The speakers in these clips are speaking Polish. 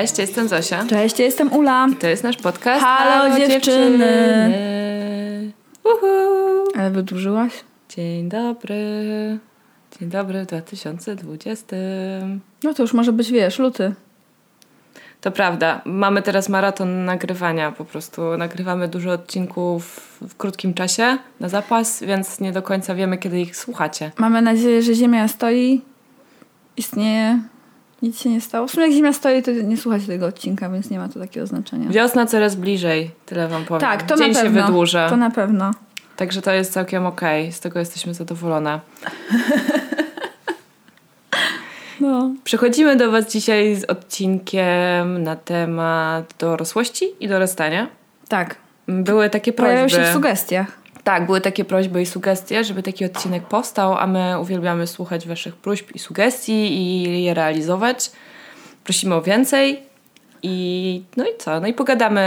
Cześć, ja jestem Zosia. Cześć, ja jestem Ula. To jest nasz podcast. Halo, dziewczyny. Uhu. Ale wydłużyłaś? Dzień dobry. Dzień dobry w 2020. No to już może być, wiesz, luty. To prawda. Mamy teraz maraton nagrywania. Po prostu nagrywamy dużo odcinków w krótkim czasie na zapas, więc nie do końca wiemy, kiedy ich słuchacie. Mamy nadzieję, że Ziemia stoi, istnieje, nic się nie stało. W sumie jak Ziemia stoi, to nie słuchacie tego odcinka, więc nie ma to takiego znaczenia. Wiosna coraz bliżej, tyle wam powiem. Tak, to Dzień na pewno. się wydłuża. To na pewno. Także to jest całkiem okej. Z tego jesteśmy zadowolone. No. Przechodzimy do Was dzisiaj z odcinkiem na temat dorosłości i dorastania. Tak. Były takie Pojawiają prośby. się w sugestiach. Tak, były takie prośby i sugestie, żeby taki odcinek powstał, a my uwielbiamy słuchać Waszych próśb i sugestii i je realizować. Prosimy o więcej. I no i co? No i pogadamy,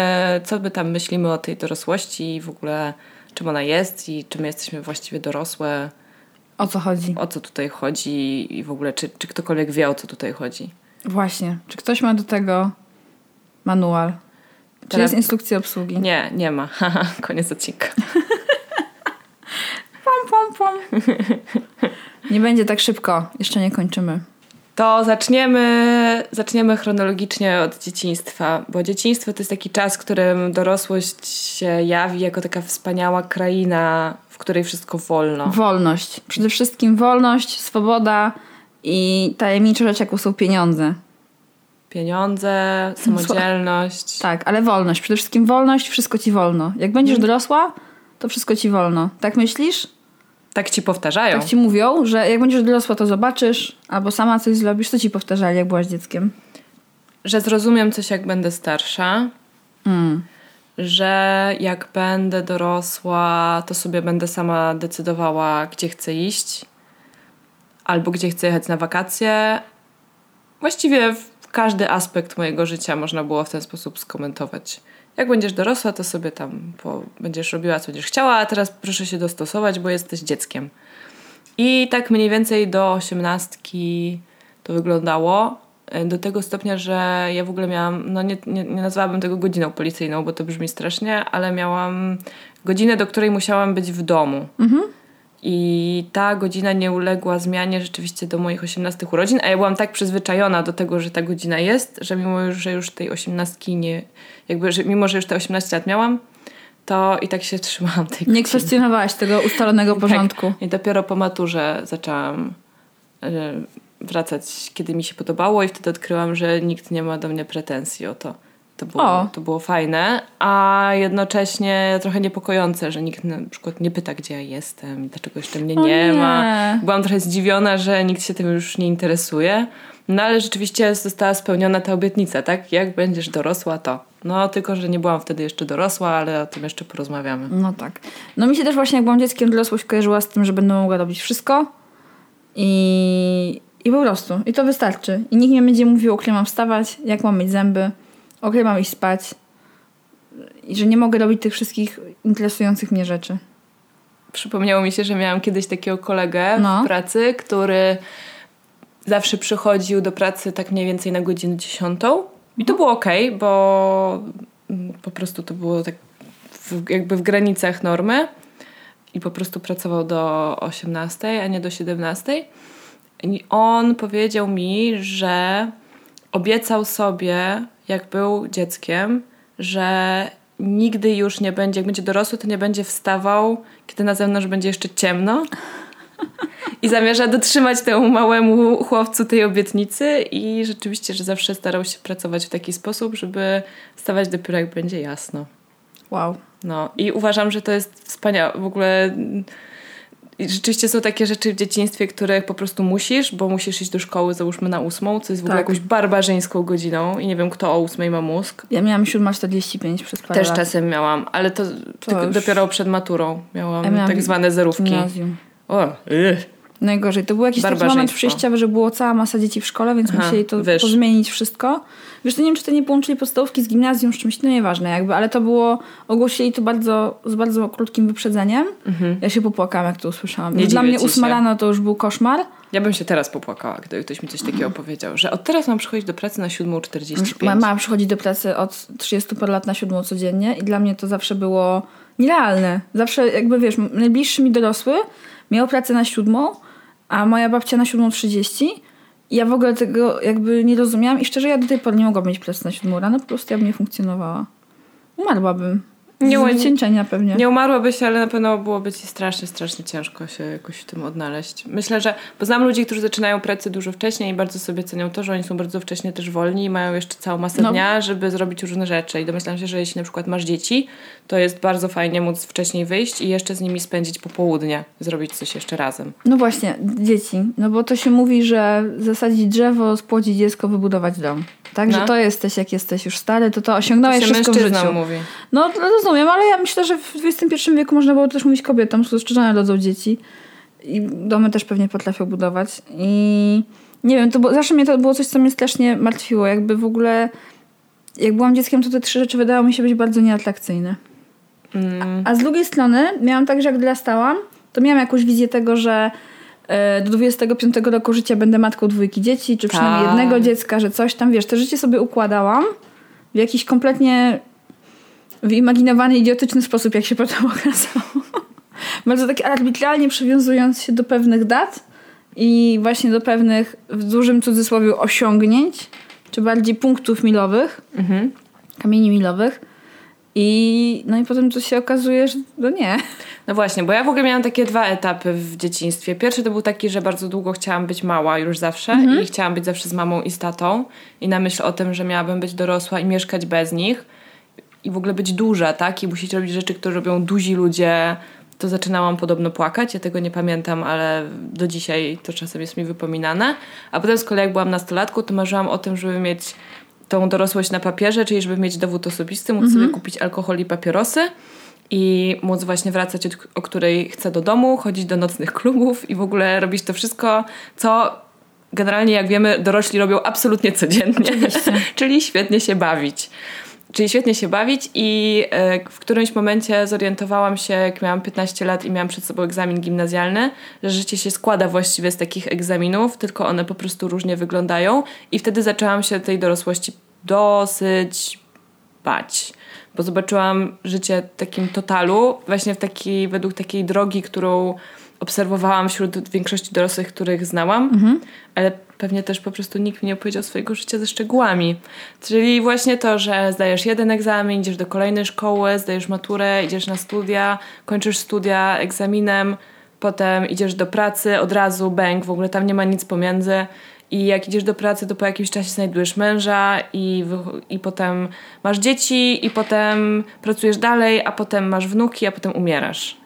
co my tam myślimy o tej dorosłości i w ogóle czym ona jest i czy my jesteśmy właściwie dorosłe, O co chodzi? o co tutaj chodzi i w ogóle czy, czy ktokolwiek wie o co tutaj chodzi. Właśnie. Czy ktoś ma do tego manual? Czy Teraz- jest instrukcja obsługi? Nie, nie ma. Koniec odcinka. Pom, pom. Nie będzie tak szybko. Jeszcze nie kończymy. To zaczniemy, zaczniemy chronologicznie od dzieciństwa, bo dzieciństwo to jest taki czas, w którym dorosłość się jawi jako taka wspaniała kraina, w której wszystko wolno. Wolność. Przede wszystkim wolność, swoboda i tajemnicza rzecz, jaką są pieniądze. Pieniądze, samodzielność. Tak, ale wolność. Przede wszystkim wolność, wszystko ci wolno. Jak będziesz Mhm. dorosła, to wszystko ci wolno. Tak myślisz? Tak ci powtarzają. Tak ci mówią, że jak będziesz dorosła, to zobaczysz, albo sama coś zrobisz, co ci powtarzali, jak byłaś dzieckiem. Że zrozumiem coś, jak będę starsza. Mm. Że jak będę dorosła, to sobie będę sama decydowała, gdzie chcę iść, albo gdzie chcę jechać na wakacje. Właściwie każdy aspekt mojego życia można było w ten sposób skomentować. Jak będziesz dorosła, to sobie tam po, będziesz robiła, co będziesz chciała, a teraz proszę się dostosować, bo jesteś dzieckiem. I tak mniej więcej do osiemnastki to wyglądało. e, Do tego stopnia, że ja w ogóle miałam, no nie, nie, nie nazwałabym tego godziną policyjną, bo to brzmi strasznie, ale miałam godzinę, do której musiałam być w domu. I ta godzina nie uległa zmianie rzeczywiście do moich 18 urodzin, a ja byłam tak przyzwyczajona do tego, że ta godzina jest, że mimo, już, że już tej 18 nie, jakby, że mimo, że już te 18 lat miałam, to i tak się trzymałam tej Nie godziny. kwestionowałaś tego ustalonego porządku. Tak. I dopiero po maturze zaczęłam y, wracać, kiedy mi się podobało i wtedy odkryłam, że nikt nie ma do mnie pretensji o to. To było, O. to było fajne, a jednocześnie trochę niepokojące, że nikt na przykład nie pyta, gdzie ja jestem i dlaczego jeszcze mnie nie, nie. ma. Byłam trochę zdziwiona, że nikt się tym już nie interesuje. No ale rzeczywiście została spełniona ta obietnica, tak? Jak będziesz dorosła, to. No tylko, że nie byłam wtedy jeszcze dorosła, ale o tym jeszcze porozmawiamy. No tak. No mi się też właśnie, jak byłam dzieckiem, dorosłość kojarzyła z tym, że będę mogła robić wszystko i, i po prostu. I to wystarczy. I nikt nie będzie mówił, o mam wstawać, jak mam mieć zęby, o której mam iść spać i że nie mogę robić tych wszystkich interesujących mnie rzeczy. Przypomniało mi się, że miałam kiedyś takiego kolegę No. w pracy, który zawsze przychodził do pracy tak mniej więcej na godzinę dziesiątą. I to było okej, bo mm, po prostu to było tak w, jakby w granicach normy. I po prostu pracował do 18, a nie do 17. I on powiedział mi, że obiecał sobie, jak był dzieckiem, że nigdy już nie będzie, jak będzie dorosły, to nie będzie wstawał, kiedy na zewnątrz będzie jeszcze ciemno. I zamierza dotrzymać temu małemu chłopcu tej obietnicy i rzeczywiście, że zawsze starał się pracować w taki sposób, żeby wstawać dopiero jak będzie jasno. Wow. No i uważam, że to jest wspaniałe. W ogóle i rzeczywiście są takie rzeczy w dzieciństwie, których po prostu musisz, bo musisz iść do szkoły, załóżmy na ósmą, co jest w ogóle Tak. jakąś barbarzyńską godziną i nie wiem, kto o ósmej ma mózg. Ja miałam 7.45 przez parę Też lat. czasem miałam, ale to, tylko już- dopiero przed maturą miałam Ja miałam tak zwane zerówki. Gimnazjum. O, ych. Najgorzej. To był jakiś taki moment przejściowy, że było cała masa dzieci w szkole, więc Aha, musieli to wyż. pozmienić wszystko. Wiesz, to nie wiem, czy to nie połączyli podstawówki z gimnazjum, z czymś, no nieważne jakby, ale to było, ogłosili to bardzo, z bardzo krótkim wyprzedzeniem. Ja się popłakałam, jak to usłyszałam. Mhm. Nie Dla mnie ósma to już był koszmar. Ja bym się teraz popłakała, gdyby ktoś mi coś takiego powiedział, że od teraz mam przychodzić do pracy na 7.45. Moja mama przychodzi do pracy od 30 par lat na siódmą codziennie i dla mnie to zawsze było nierealne. Zawsze jakby, wiesz, najbliższy mi dorosły miał pracę na siódmą, a moja babcia na siódmą trzydzieści. I Ja w ogóle tego jakby nie rozumiałam i szczerze ja do tej pory nie mogłam mieć pracy na siódmą rano, po prostu ja bym nie funkcjonowała. Umarłabym. Nie wycieńczenia pewnie. Nie umarłabyś, ale na pewno byłoby ci strasznie, strasznie ciężko się jakoś w tym odnaleźć. Myślę, że bo znam ludzi, którzy zaczynają pracę dużo wcześniej i bardzo sobie cenią to, że oni są bardzo wcześnie też wolni i mają jeszcze całą masę No. dnia, żeby zrobić różne rzeczy. I domyślam się, że jeśli na przykład masz dzieci, to jest bardzo fajnie móc wcześniej wyjść i jeszcze z nimi spędzić popołudnie, zrobić coś jeszcze razem. No właśnie, dzieci. No bo to się mówi, że zasadzić drzewo, spłodzić dziecko, wybudować dom. Tak, No. że to jesteś, jak jesteś już stary, to to To osiągnąłeś się wszystko w życiu. mówi. No to rozumiem, ale ja myślę, że w XXI wieku można było też mówić kobietom, żony rodzą dzieci i domy też pewnie potrafią budować. I nie wiem, to było, zawsze mnie to było coś, co mnie strasznie martwiło. Jakby w ogóle, jak byłam dzieckiem, to te trzy rzeczy wydawały mi się być bardzo nieatrakcyjne. Mm, A z drugiej strony miałam tak, że jak dorastałam, to miałam jakąś wizję tego, że e, do 25 roku życia będę matką dwójki dzieci, czy przynajmniej Tak. jednego dziecka, że coś tam, wiesz, te życie sobie układałam w jakiś kompletnie wyimaginowany, idiotyczny sposób, jak się potem okazało. Bardzo tak arbitralnie przywiązując się do pewnych dat i właśnie do pewnych, w dużym cudzysłowie, osiągnięć, czy bardziej punktów milowych, mhm. kamieni milowych. I no i potem to się okazuje, że no nie. No właśnie, bo ja w ogóle miałam takie dwa etapy w dzieciństwie. Pierwszy to był taki, że bardzo długo chciałam być mała już zawsze i chciałam być zawsze z mamą i z tatą i na myśl o tym, że miałabym być dorosła i mieszkać bez nich i w ogóle być duża, tak? I musieć robić rzeczy, które robią duzi ludzie. To zaczynałam podobno płakać, ja tego nie pamiętam, ale do dzisiaj to czasem jest mi wypominane. A potem z kolei jak byłam nastolatką, to marzyłam o tym, żeby mieć tą dorosłość na papierze, czyli żeby mieć dowód osobisty, móc sobie kupić alkohol i papierosy i móc właśnie wracać od, o której chcę do domu, chodzić do nocnych klubów i w ogóle robić to wszystko, co generalnie, jak wiemy, dorośli robią absolutnie codziennie, czyli świetnie się bawić. Czyli świetnie się bawić i e, w którymś momencie zorientowałam się, jak miałam 15 lat i miałam przed sobą egzamin gimnazjalny, że życie się składa właściwie z takich egzaminów, tylko one po prostu różnie wyglądają i wtedy zaczęłam się tej dorosłości dosyć bać, bo zobaczyłam życie w takim totalu, właśnie w takiej, według takiej drogi, którą obserwowałam wśród większości dorosłych, których znałam, ale pewnie też po prostu nikt mi nie opowiedział swojego życia ze szczegółami. Czyli właśnie to, że zdajesz jeden egzamin, idziesz do kolejnej szkoły, zdajesz maturę, idziesz na studia, kończysz studia egzaminem, potem idziesz do pracy, od razu bęk, w ogóle tam nie ma nic pomiędzy. I jak idziesz do pracy, to po jakimś czasie znajdujesz męża i, i potem masz dzieci i potem pracujesz dalej, a potem masz wnuki, a potem umierasz.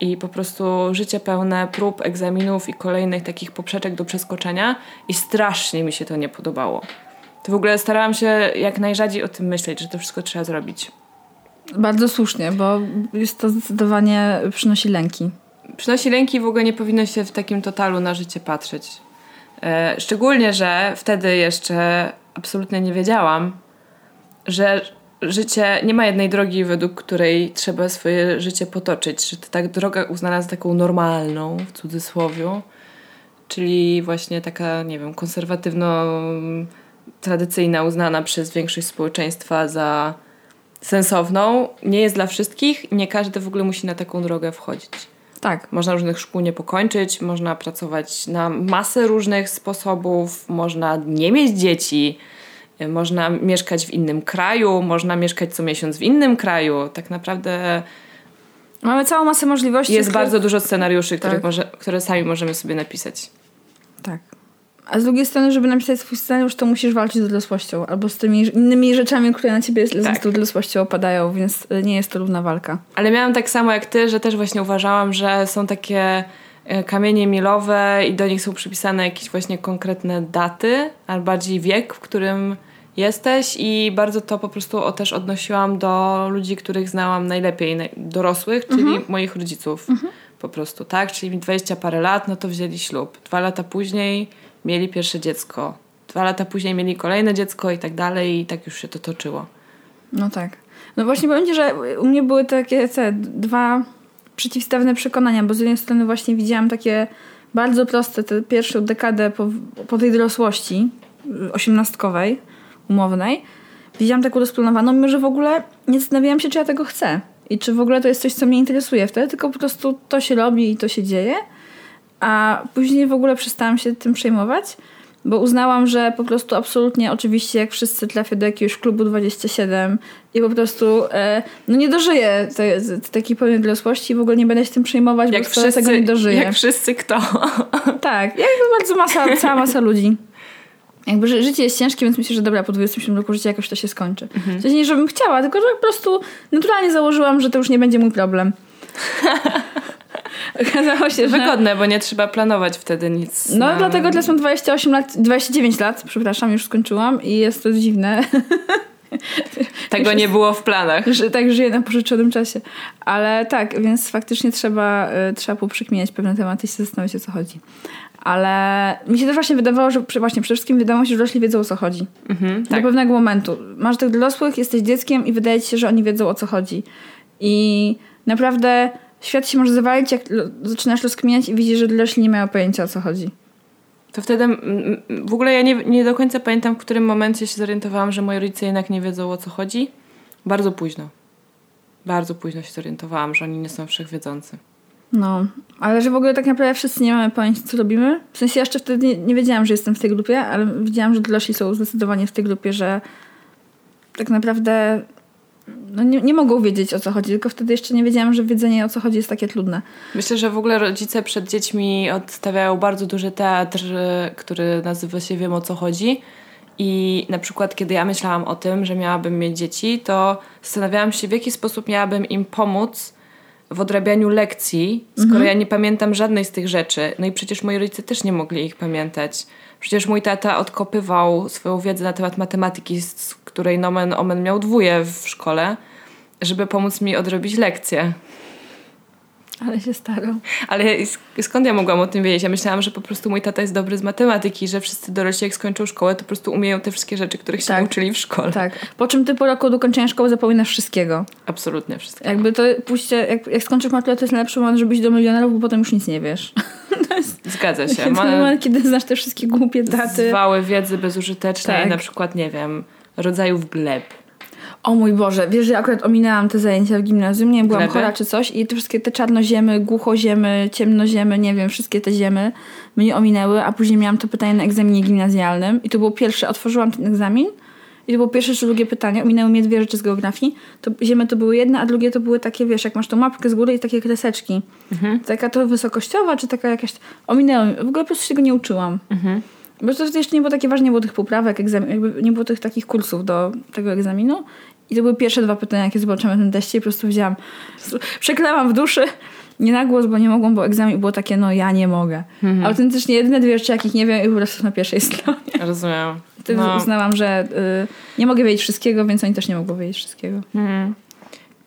I po prostu życie pełne prób, egzaminów i kolejnych takich poprzeczek do przeskoczenia i strasznie mi się to nie podobało. To w ogóle starałam się jak najrzadziej o tym myśleć, że to wszystko trzeba zrobić. Bardzo słusznie, bo jest to zdecydowanie przynosi lęki. Przynosi lęki i w ogóle nie powinno się w takim totalu na życie patrzeć. E, szczególnie, że wtedy jeszcze absolutnie nie wiedziałam, że życie nie ma jednej drogi, według której trzeba swoje życie potoczyć, że tak droga uznana za taką normalną, w cudzysłowie, czyli właśnie taka, nie wiem, konserwatywno tradycyjna, uznana przez większość społeczeństwa za sensowną, nie jest dla wszystkich. Nie każdy w ogóle musi na taką drogę wchodzić. Tak. Można różnych szkół nie pokończyć, można pracować na masę różnych sposobów, można nie mieć dzieci, można mieszkać w innym kraju, można mieszkać co miesiąc w innym kraju. Tak naprawdę Mamy całą masę możliwości. jest bardzo dużo scenariuszy, Tak. może, które sami możemy sobie napisać. Tak. A z drugiej strony, żeby napisać swój scenariusz, to musisz walczyć z dorosłością. Albo z tymi innymi rzeczami, które na ciebie z Tak. tą dorosłością opadają, więc nie jest to równa walka. Ale miałam tak samo jak ty, że też właśnie uważałam, że są takie kamienie milowe i do nich są przypisane jakieś właśnie konkretne daty, albo bardziej wiek, w którym jesteś i bardzo to po prostu o, też odnosiłam do ludzi, których znałam najlepiej, naj, dorosłych, czyli moich rodziców. po prostu, tak? Czyli 20 parę lat, no to wzięli ślub. Dwa lata później mieli pierwsze dziecko. Dwa lata później mieli kolejne dziecko i tak dalej i tak już się to toczyło. No tak. No właśnie powiem Ci, że u mnie były takie te dwa przeciwstawne przekonania, bo z jednej strony właśnie widziałam takie bardzo proste, tę pierwszą dekadę po, po tej dorosłości osiemnastkowej, umownej, widziałam taką rozplanowaną, mimo że w ogóle nie zastanawiałam się, czy ja tego chcę. I czy w ogóle to jest coś, co mnie interesuje wtedy, tylko po prostu to się robi i to się dzieje. A później w ogóle przestałam się tym przejmować, bo uznałam, że po prostu absolutnie, oczywiście, jak wszyscy trafię do jakiegoś klubu 27 i po prostu e, no nie dożyję tej, takiej pełnej dorosłości i w ogóle nie będę się tym przejmować, Jak bo wszyscy, tego nie dożyję. jak wszyscy kto? Tak, jak bardzo masa, cała masa ludzi. Jakby ży- życie jest ciężkie, więc myślę, że dobra, po 27 roku życia jakoś to się skończy. Mhm. Sensie nie, żebym chciała, tylko że po prostu naturalnie założyłam, że to już nie będzie mój problem. Okazało się, że... Wygodne, bo nie trzeba planować wtedy nic. No na- dlatego teraz mam 28 lat, 29 lat, przepraszam, już skończyłam i jest to dziwne, Tego nie było w planach. że tak żyję na pożyczonym czasie. Ale tak, więc faktycznie trzeba, y, trzeba poprzekminiać pewne tematy i się zastanowić o co chodzi. Ale mi się też właśnie wydawało, że właśnie przede wszystkim wydawało się, że dorośli wiedzą o co chodzi. Mhm, Do tak. pewnego momentu. Masz tych dorosłych, jesteś dzieckiem i wydaje ci się, że oni wiedzą o co chodzi. I naprawdę świat się może zawalić, jak zaczynasz rozkminiać i widzisz, że dorośli nie mają pojęcia o co chodzi. To wtedy mm, mm, w ogóle ja nie, nie do końca pamiętam, w którym momencie się zorientowałam, że moi rodzice jednak nie wiedzą o co chodzi. Bardzo późno. Bardzo późno się zorientowałam, że oni nie są wszechwiedzący. No, ale że w ogóle tak naprawdę wszyscy nie mamy pojęcia, co robimy. W sensie ja jeszcze wtedy nie, nie wiedziałam, że jestem w tej grupie, ale widziałam, że dorośli są zdecydowanie w tej grupie, że tak naprawdę no nie, nie mogą wiedzieć o co chodzi, tylko wtedy jeszcze nie wiedziałam, że wiedzenie o co chodzi jest takie trudne. Myślę, że w ogóle rodzice przed dziećmi odstawiają bardzo duży teatr, który nazywa się Wiem o co chodzi. I na przykład, kiedy ja myślałam o tym, że miałabym mieć dzieci, to zastanawiałam się, w jaki sposób miałabym im pomóc w odrabianiu lekcji, skoro ja nie pamiętam żadnej z tych rzeczy. No i przecież moi rodzice też nie mogli ich pamiętać. Przecież mój tata odkopywał swoją wiedzę na temat matematyki, z której nomen omen miał dwóje w szkole, żeby pomóc mi odrobić lekcje. Ale się starał. Ale sk- skąd ja mogłam o tym wiedzieć? Ja myślałam, że po prostu mój tata jest dobry z matematyki, że wszyscy dorośli jak skończą szkołę, to po prostu umieją te wszystkie rzeczy, których się Tak. nauczyli w szkole. Tak. Po czym ty po roku do kończenia szkoły zapominasz wszystkiego. Absolutnie wszystko. Jakby to pójście, jak, jak skończysz maturę, to jest najlepszy moment, żeby iść do milionerów, bo potem już nic nie wiesz. Zgadza się. Jest moment, kiedy znasz te wszystkie głupie daty. zwały wiedzy bezużytecznej, Tak. na przykład, nie wiem, rodzajów gleb. O mój Boże, wiesz, że ja akurat ominęłam te zajęcia w gimnazjum, nie byłam Gleby? chora czy coś i te wszystkie te czarnoziemy, głuchoziemy, ciemnoziemy, nie wiem, wszystkie te ziemy mnie ominęły, a później miałam to pytanie na egzaminie gimnazjalnym i to było pierwsze, otworzyłam ten egzamin i to było pierwsze czy drugie pytanie, ominęły mnie dwie rzeczy z geografii, to ziemy to były jedne, a drugie to były takie, wiesz, jak masz tą mapkę z góry i takie kreseczki. Taka to wysokościowa, czy taka jakaś, ominęły w ogóle po prostu się tego nie uczyłam. Bo to jeszcze nie było takie ważne, nie było tych poprawek, egzamin, nie było tych takich kursów do tego egzaminu. I to były pierwsze dwa pytania, jakie zobaczyłam na tym teście i po prostu wzięłam, przeklałam w duszy, nie na głos, bo nie mogłam, bo egzamin było takie, no ja nie mogę. Autentycznie jedyne dwie rzeczy, jakich nie wiem i po prostu na pierwszej stronie. Rozumiem. Wtedy No. uznałam, że y, nie mogę wiedzieć wszystkiego, więc oni też nie mogą wiedzieć wszystkiego.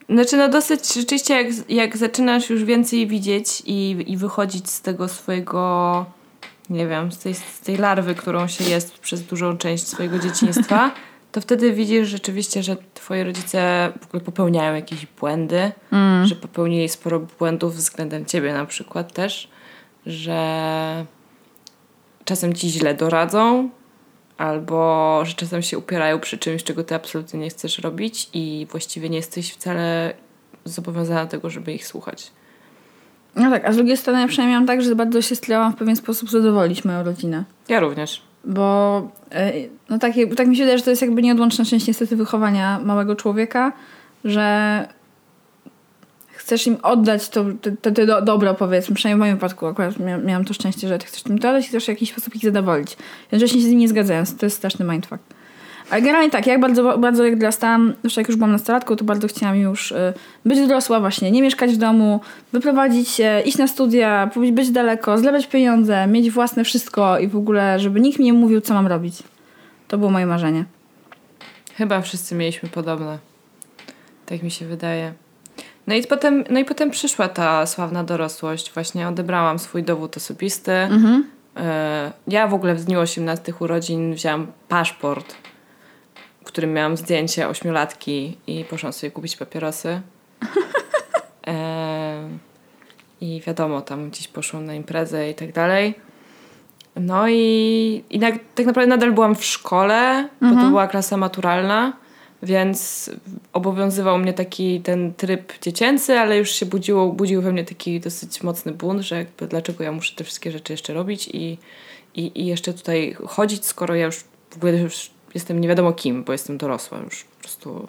Znaczy, no dosyć rzeczywiście, jak, jak zaczynasz już więcej widzieć i, i wychodzić z tego swojego, nie wiem, z tej, z tej larwy, którą się jest przez dużą część swojego dzieciństwa, to wtedy widzisz rzeczywiście, że twoi rodzice w ogóle popełniają jakieś błędy, że popełnili sporo błędów względem ciebie na przykład też, że czasem ci źle doradzą, albo że czasem się upierają przy czymś, czego ty absolutnie nie chcesz robić i właściwie nie jesteś wcale zobowiązana do tego, żeby ich słuchać. No tak, a z drugiej strony ja przynajmniej miałam tak, że bardzo się starałam w pewien sposób zadowolić moją rodzinę. Ja również. Bo e, no tak, tak mi się wydaje, że to jest jakby nieodłączna część niestety wychowania małego człowieka, że chcesz im oddać to, to, to, to do- dobro, powiedzmy. Przynajmniej w moim wypadku akurat mia, miałam to szczęście, że ty chcesz im to oddać i chcesz w jakiś sposób ich zadowolić. Jednocześnie się z nimi nie zgadzając. To jest straszny mindfuck. Ale generalnie tak, jak bardzo, bardzo jak dorastałam, jak już byłam nastolatką, to bardzo chciałam już y, być dorosła właśnie, nie mieszkać w domu, wyprowadzić się, iść na studia, być, być daleko, zlewać pieniądze, mieć własne wszystko i w ogóle, żeby nikt mi nie mówił, co mam robić. To było moje marzenie. Chyba wszyscy mieliśmy podobne. Tak mi się wydaje. No i, potem, no i potem przyszła ta sławna dorosłość. Właśnie odebrałam swój dowód osobisty. Mhm. E, Ja w ogóle w dniu 18 urodzin wzięłam paszport, w którym miałam zdjęcie ośmiolatki i poszłam sobie kupić papierosy. E, I wiadomo, tam gdzieś poszłam na imprezę i tak dalej. No i, i na, tak naprawdę nadal byłam w szkole, bo to była klasa maturalna, więc obowiązywał mnie taki ten tryb dziecięcy, ale już się budziło, budził we mnie taki dosyć mocny bunt, że jakby dlaczego ja muszę te wszystkie rzeczy jeszcze robić i, i, i jeszcze tutaj chodzić, skoro ja już w ogóle już jestem nie wiadomo kim, bo jestem dorosła już po prostu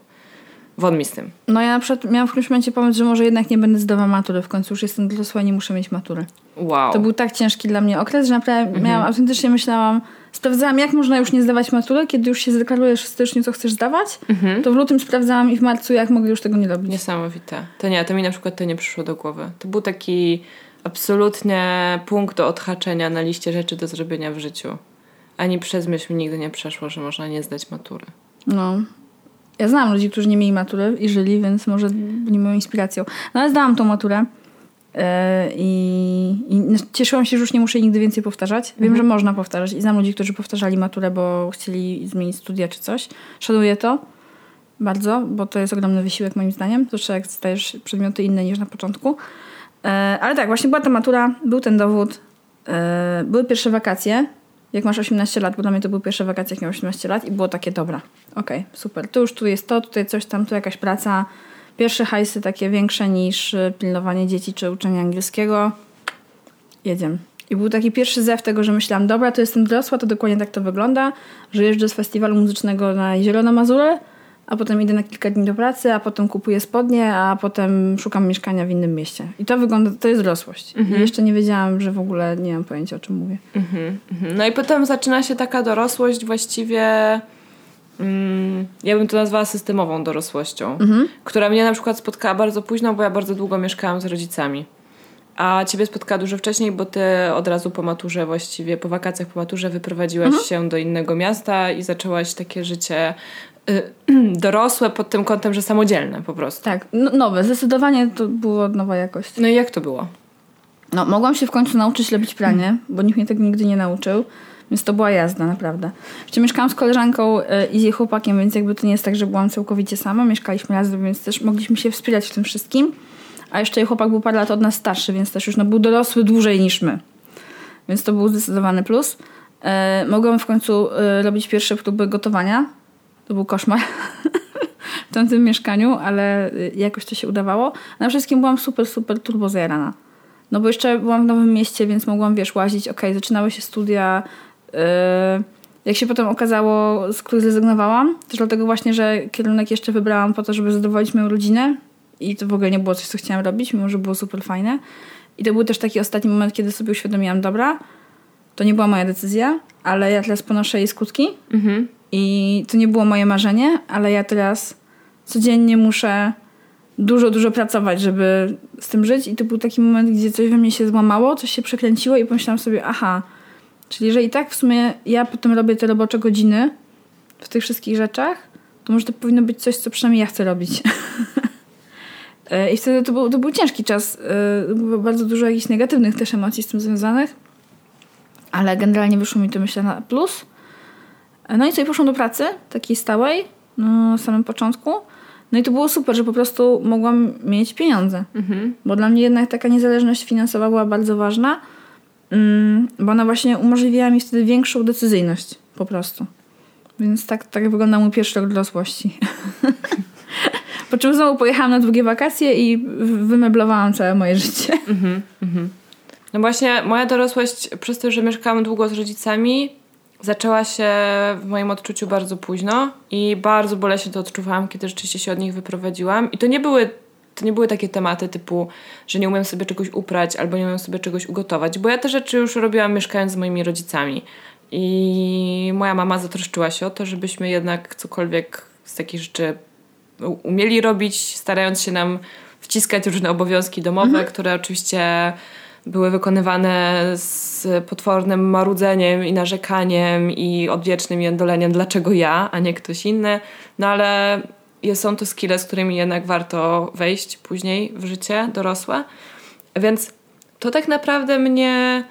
won mi z tym. No ja na przykład miałam w którymś momencie pomysł, że może jednak nie będę zdawała matury. W końcu już jestem dorosła i nie muszę mieć matury. Wow. To był tak ciężki dla mnie okres, że naprawdę Mhm. miałam, autentycznie myślałam, sprawdzałam jak można już nie zdawać matury, kiedy już się zdeklarujesz w styczniu, co chcesz zdawać, Mhm. to w lutym sprawdzałam i w marcu jak mogę już tego nie robić. Niesamowite. To nie, to mi na przykład to nie przyszło do głowy. To był taki absolutnie punkt do odhaczenia na liście rzeczy do zrobienia w życiu. Ani przez myśl mi nigdy nie przeszło, że można nie zdać matury. No. Ja znam ludzi, którzy nie mieli matury i żyli, więc może nie moją inspiracją. No ale zdałam tą maturę yy, i, i cieszyłam się, że już nie muszę nigdy więcej powtarzać. Wiem, że można powtarzać i znam ludzi, którzy powtarzali maturę, bo chcieli zmienić studia czy coś. Szanuję to bardzo, bo to jest ogromny wysiłek moim zdaniem. Zwłaszcza jak zdajesz przedmioty inne niż na początku. Yy, ale tak, właśnie była ta matura, był ten dowód, yy, były pierwsze wakacje. Jak masz 18 lat, bo dla mnie to były pierwsze wakacje, jak miałem 18 lat i było takie, dobra, okej, super, tu już tu jest to, tutaj coś tam, tu jakaś praca. Pierwsze hajsy takie większe niż y, pilnowanie dzieci czy uczenie angielskiego. Jedziemy. I był taki pierwszy zew tego, że myślałam, dobra, to jestem dorosła, to dokładnie tak to wygląda, że jeżdżę z festiwalu muzycznego na Jezioro na Mazury, a potem idę na kilka dni do pracy, a potem kupuję spodnie, a potem szukam mieszkania w innym mieście. I to wygląda, to jest dorosłość. I jeszcze nie wiedziałam, że w ogóle nie mam pojęcia, o czym mówię. Mhm, mhm. No i potem zaczyna się taka dorosłość właściwie... Mm, ja bym to nazwała systemową dorosłością, która mnie na przykład spotkała bardzo późno, bo ja bardzo długo mieszkałam z rodzicami. A ciebie spotkała dużo wcześniej, bo ty od razu po maturze, właściwie po wakacjach po maturze wyprowadziłaś się do innego miasta i zaczęłaś takie życie dorosłe pod tym kątem, że samodzielne po prostu. Tak, no, nowe. Zdecydowanie to było nowa jakość. No i jak to było? No, mogłam się w końcu nauczyć robić pranie, bo nikt mnie tego nigdy nie nauczył. Więc to była jazda, naprawdę. Jeszcze mieszkałam z koleżanką y, i z jej chłopakiem, więc jakby to nie jest tak, że byłam całkowicie sama. Mieszkaliśmy razem, więc też mogliśmy się wspierać w tym wszystkim. A jeszcze jej chłopak był parę lat od nas starszy, więc też już no, był dorosły dłużej niż my. Więc to był zdecydowany plus. E, mogłam w końcu robić pierwsze próby gotowania. To był koszmar w tamtym mieszkaniu, ale e, jakoś to się udawało. Na wszystkim byłam super, super turbo zajarana. No bo jeszcze byłam w nowym mieście, więc mogłam, wiesz, łazić. Okej, zaczynały się studia. e, jak się potem okazało, z których zrezygnowałam, też dlatego właśnie, że kierunek jeszcze wybrałam po to, żeby zadowolić moją rodzinę i to w ogóle nie było coś, co chciałam robić, mimo że było super fajne. I to był też taki ostatni moment, kiedy sobie uświadomiłam, dobra, to nie była moja decyzja, ale ja teraz ponoszę jej skutki Mhm. I to nie było moje marzenie, ale ja teraz codziennie muszę dużo, dużo pracować, żeby z tym żyć i to był taki moment, gdzie coś we mnie się złamało, coś się przekręciło i pomyślałam sobie, aha, czyli jeżeli tak w sumie ja potem robię te robocze godziny w tych wszystkich rzeczach, to może to powinno być coś, co przynajmniej ja chcę robić. E, I wtedy to był, to był ciężki czas. e, Było bardzo dużo jakichś negatywnych też emocji z tym związanych. Ale generalnie wyszło mi to myślę na plus. No i sobie poszłam do pracy, takiej stałej, no, na samym początku. No i to było super, że po prostu mogłam mieć pieniądze. Mhm. Bo dla mnie jednak taka niezależność finansowa była bardzo ważna, mm, bo ona właśnie umożliwiała mi wtedy większą decyzyjność po prostu. Więc tak, tak wygląda mój pierwszy rok dorosłości. po czym znowu pojechałam na długie wakacje i w- wymeblowałam całe moje życie. Mhm, mhm. No właśnie, moja dorosłość, przez to, że mieszkałam długo z rodzicami, zaczęła się w moim odczuciu bardzo późno i bardzo boleśnie to odczuwałam, kiedy rzeczywiście się od nich wyprowadziłam. I to nie były, to nie były takie tematy typu, że nie umiem sobie czegoś uprać albo nie umiem sobie czegoś ugotować, bo ja te rzeczy już robiłam mieszkając z moimi rodzicami. I moja mama zatroszczyła się o to, żebyśmy jednak cokolwiek z takich rzeczy umieli robić, starając się nam wciskać różne obowiązki domowe, które oczywiście były wykonywane z potwornym marudzeniem i narzekaniem i odwiecznym jędoleniem, dlaczego ja, a nie ktoś inny. No ale są to skille, z którymi jednak warto wejść później w życie dorosłe. Więc to tak naprawdę mnie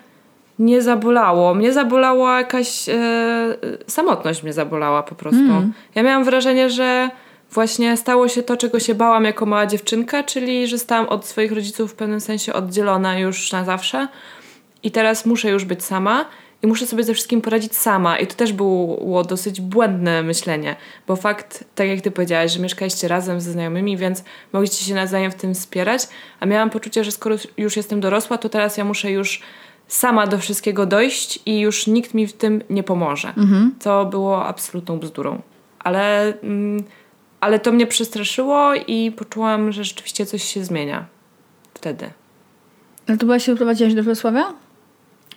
nie zabolało. Mnie zabolała jakaś e, samotność mnie zabolała po prostu. Mm. Ja miałam wrażenie, że właśnie stało się to, czego się bałam jako mała dziewczynka, czyli że stałam od swoich rodziców w pewnym sensie oddzielona już na zawsze i teraz muszę już być sama i muszę sobie ze wszystkim poradzić sama. I to też było dosyć błędne myślenie, bo fakt, tak jak ty powiedziałaś, że mieszkaliście razem ze znajomymi, więc mogliście się nawzajem w tym wspierać, a miałam poczucie, że skoro już jestem dorosła, to teraz ja muszę już sama do wszystkiego dojść i już nikt mi w tym nie pomoże. Mhm. Co było absolutną bzdurą. Ale, mm, ale to mnie przestraszyło i poczułam, że rzeczywiście coś się zmienia wtedy. Ale to była się wyprowadziłaś do Wrocławia?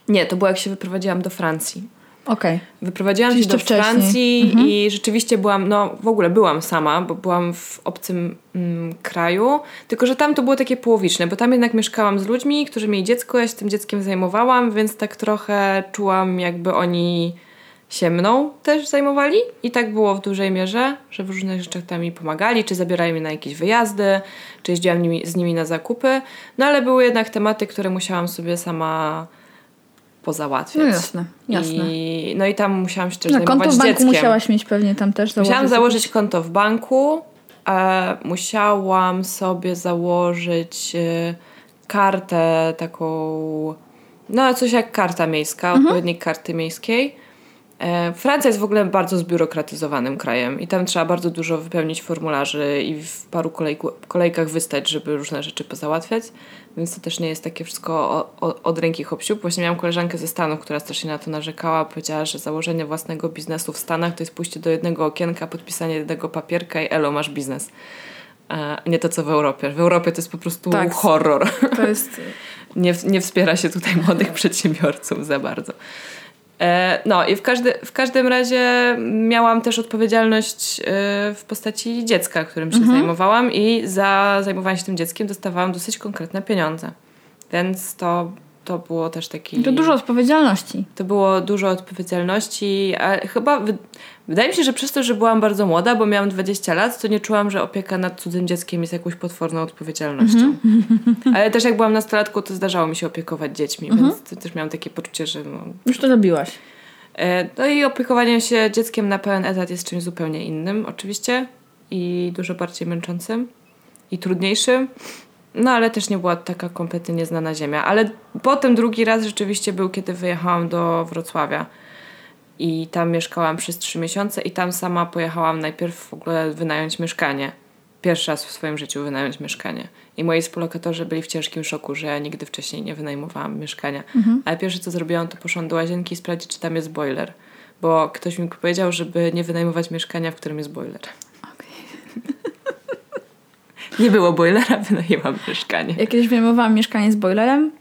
Nie, to było jak się wyprowadziłam do Francji. Okej. Wyprowadziłam Czyli się do wcześniej. Francji Mhm. i rzeczywiście byłam, no w ogóle byłam sama, bo byłam w obcym mm, kraju, tylko że tam to było takie połowiczne, bo tam jednak mieszkałam z ludźmi, którzy mieli dziecko, ja się tym dzieckiem zajmowałam, więc tak trochę czułam jakby oni się mną też zajmowali i tak było w dużej mierze, że w różnych rzeczach tam mi pomagali, czy zabierali mnie na jakieś wyjazdy, czy jeździłam nimi, z nimi na zakupy, no ale były jednak tematy, które musiałam sobie sama pozałatwiać. No jasne, jasne. I, no i tam musiałam się też No, zajmować konto w banku dzieckiem. musiałaś mieć pewnie tam też założyć. Musiałam założyć konto w banku, e, musiałam sobie założyć e, kartę taką, no coś jak karta miejska, Mhm. odpowiednik karty miejskiej. E, Francja jest w ogóle bardzo zbiurokratyzowanym krajem i tam trzeba bardzo dużo wypełnić formularzy i w paru kolejku, kolejkach wystać, żeby różne rzeczy pozałatwiać, więc to też nie jest takie wszystko o, o, od ręki hop siup. Właśnie miałam koleżankę ze Stanów, która strasznie na to narzekała, powiedziała, że założenie własnego biznesu w Stanach to jest pójście do jednego okienka, podpisanie jednego papierka i elo, masz biznes. E, Nie to, co w Europie. W Europie to jest po prostu Tak. horror To jest... nie, nie wspiera się tutaj młodych przedsiębiorców za bardzo. E, No i w, każdy, w każdym razie miałam też odpowiedzialność e, w postaci dziecka, którym się zajmowałam i za zajmowanie się tym dzieckiem dostawałam dosyć konkretne pieniądze. Więc to, to było też taki... To dużo odpowiedzialności. To było dużo odpowiedzialności, a chyba wy- wydaje mi się, że przez to, że byłam bardzo młoda, bo miałam 20 lat, to nie czułam, że opieka nad cudzym dzieckiem jest jakąś potworną odpowiedzialnością. Ale też jak byłam nastolatką, to zdarzało mi się opiekować dziećmi, więc to też miałam takie poczucie, że no, Już to robiłaś. E, No i opiekowanie się dzieckiem na pełen etat jest czymś zupełnie innym, oczywiście, i dużo bardziej męczącym i trudniejszym. No ale też nie była taka kompletnie nieznana ziemia. Ale potem drugi raz rzeczywiście był, kiedy wyjechałam do Wrocławia. I tam mieszkałam przez trzy miesiące i tam sama pojechałam najpierw w ogóle wynająć mieszkanie. Pierwszy raz w swoim życiu wynająć mieszkanie. I moi współlokatorzy byli w ciężkim szoku, że ja nigdy wcześniej nie wynajmowałam mieszkania. Ale pierwsze co zrobiłam, to poszłam do łazienki i sprawdzić, czy tam jest boiler. Bo ktoś mi powiedział, żeby nie wynajmować mieszkania, w którym jest boiler. Nie było boilera, wynajęłam mieszkanie. Ja kiedyś wynajmowałam mieszkanie z boilerem,